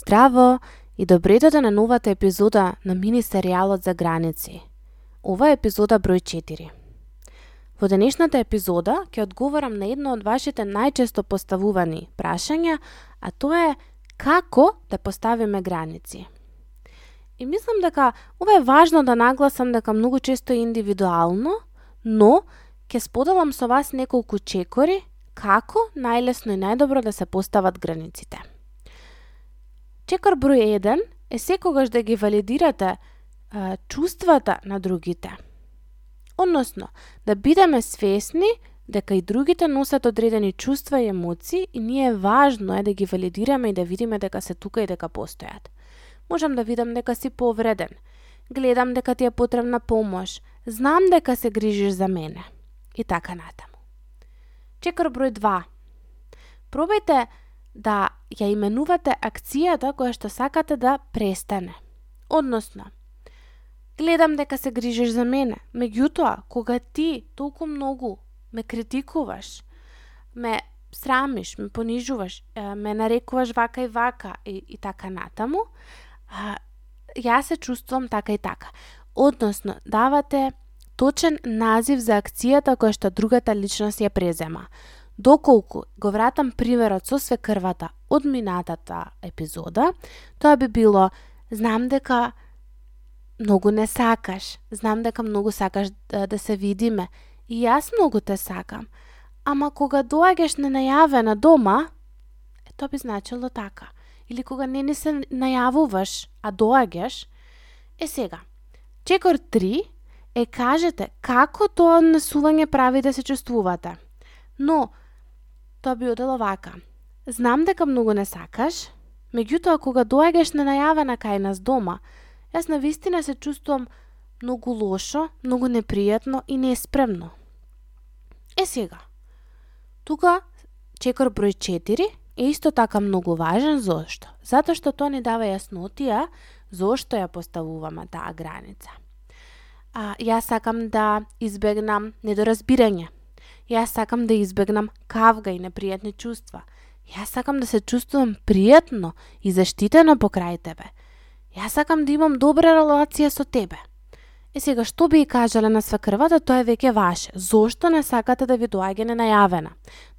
Здраво и добре дојде на новата епизода на мини серијалот за граници. Ова е епизода број 4. Во денешната епизода ќе одговорам на едно од вашите најчесто поставувани прашања, а тоа е како да поставиме граници. И мислам дека ова е важно да нагласам дека многу често е индивидуално, но ќе споделам со вас неколку чекори како најлесно и најдобро да се постават границите. Чекор број 1 е секогаш да ги валидирате а, чувствата на другите. Односно, да бидеме свесни дека и другите носат одредени чувства и емоции и ние важно е да ги валидираме и да видиме дека се тука и дека постојат. Можам да видам дека си повреден, гледам дека ти е потребна помош, знам дека се грижиш за мене и така натаму. Чекор број 2. Пробајте да ја именувате акцијата која што сакате да престане. Односно, гледам дека се грижиш за мене, меѓутоа, кога ти толку многу ме критикуваш, ме срамиш, ме понижуваш, ме нарекуваш вака и вака и, и така натаму, а, јас се чувствувам така и така. Односно, давате точен назив за акцијата која што другата личност ја презема. Доколку го вратам примерот со свекрвата од минатата епизода, тоа би било знам дека многу не сакаш, знам дека многу сакаш да, да се видиме и јас многу те сакам. Ама кога доаѓаш ненајавена дома, е, тоа би значило така. Или кога не ни се најавуваш, а доаѓаш, е сега. Чекор 3 е кажете како тоа однесување прави да се чувствувате. Но, тоа би одело вака. Знам дека многу не сакаш, меѓутоа кога доаѓаш ненајавена кај нас дома, јас на вистина се чувствувам многу лошо, многу непријатно и неспремно. Е сега, тука чекор број 4 е исто така многу важен, зошто? Затоа што тоа не дава јаснотија зошто ја поставуваме таа граница. А, јас сакам да избегнам недоразбирање, Јас сакам да избегнам кавга и непријатни чувства. Јас сакам да се чувствувам пријатно и заштитено покрај тебе. Јас сакам да имам добра релација со тебе. Е сега, што би и кажале на свекрвата, тоа е веќе ваше. Зошто не сакате да ви доаѓа ненајавена?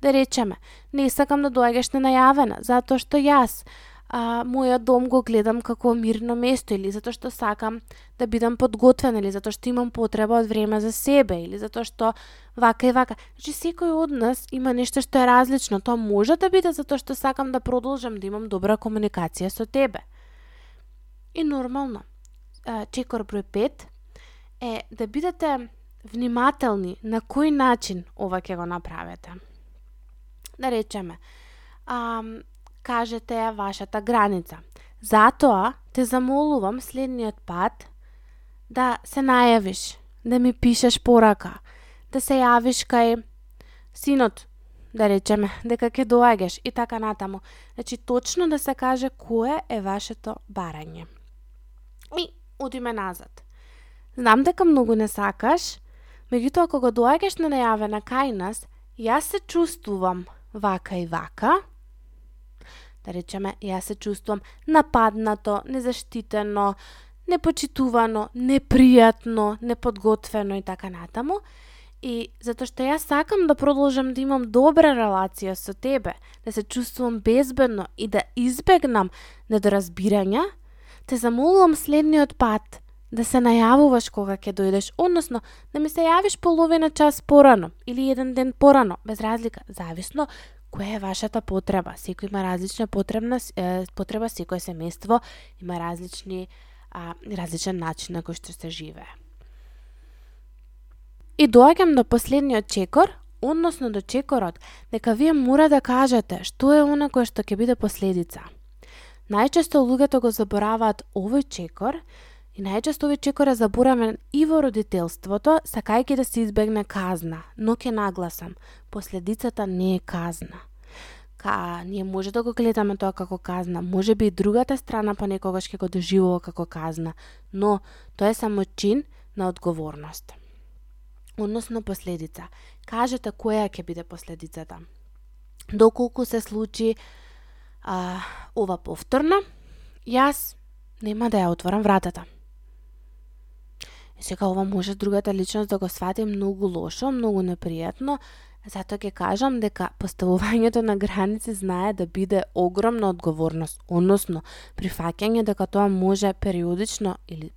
Да речеме, не сакам да доаѓаш ненајавена, затоа што јас а, мојот дом го гледам како мирно место или затоа што сакам да бидам подготвен или затоа што имам потреба од време за себе или затоа што вака и вака. Значи секој од нас има нешто што е различно. Тоа може да биде затоа што сакам да продолжам да имам добра комуникација со тебе. И нормално. Чекор број 5 е да бидете внимателни на кој начин ова ќе го направите. Да речеме, а, кажете ја вашата граница. Затоа те замолувам следниот пат да се најавиш, да ми пишеш порака, да се јавиш кај синот, да речеме, дека ќе доаѓаш и така натаму. Значи, точно да се каже кое е вашето барање. И одиме назад. Знам дека многу не сакаш, меѓутоа кога доаѓаш на најавена кај нас, јас се чувствувам вака и вака, да речеме, јас се чувствувам нападнато, незаштитено, непочитувано, непријатно, неподготвено и така натаму. И затоа што јас сакам да продолжам да имам добра релација со тебе, да се чувствувам безбедно и да избегнам недоразбирања, те замолувам следниот пат да се најавуваш кога ќе дојдеш, односно да ми се јавиш половина час порано или еден ден порано, без разлика, зависно која е вашата потреба. Секој има различна потребна, е, потреба, секој семејство има различни а, различен начин на кој што се живее. И доаѓам до последниот чекор, односно до чекорот, дека вие мора да кажете што е она кое што ќе биде последица. Најчесто луѓето го забораваат овој чекор, И најчесто овој чекор е заборавен и во родителството, сакајќи да се избегне казна, но ке нагласам, последицата не е казна. Ка, ние може да го гледаме тоа како казна, може би и другата страна па понекогаш ќе го доживува како казна, но тоа е само чин на одговорност. Односно последица. Кажете која ќе биде последицата. Доколку се случи а, ова повторно, јас нема да ја отворам вратата. И сега ова може другата личност да го свати многу лошо, многу непријатно, затоа ќе кажам дека поставувањето на граници знае да биде огромна одговорност, односно прифаќање дека тоа може периодично или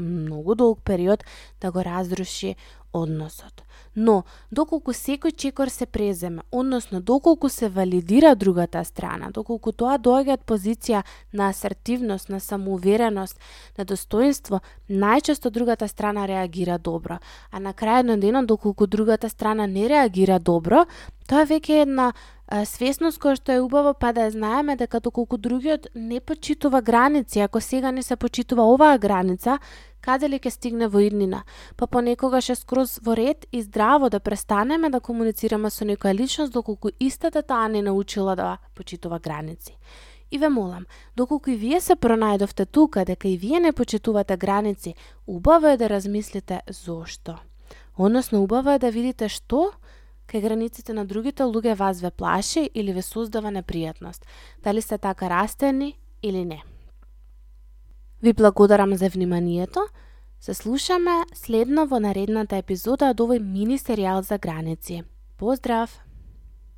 многу долг период да го разруши односот. Но, доколку секој чекор се преземе, односно доколку се валидира другата страна, доколку тоа доаѓа од позиција на асертивност, на самоувереност, на достоинство, најчесто другата страна реагира добро. А на крајот на денот, доколку другата страна не реагира добро, тоа веќе е една свесност која што е убава, па да знаеме дека доколку другиот не почитува граници, ако сега не се почитува оваа граница, каде ли ќе стигне во иднина, па понекогаш е скроз во ред и здраво да престанеме да комуницираме со некоја личност доколку истата таа не научила да почитува граници. И ве молам, доколку и вие се пронајдовте тука дека и вие не почитувате граници, убаво е да размислите зошто. Односно, убаво е да видите што кај границите на другите луѓе вас ве плаши или ве создава непријатност. Дали сте така растени или не. Ви благодарам за вниманието. Се слушаме следно во наредната епизода од овој мини серијал за граници. Поздрав!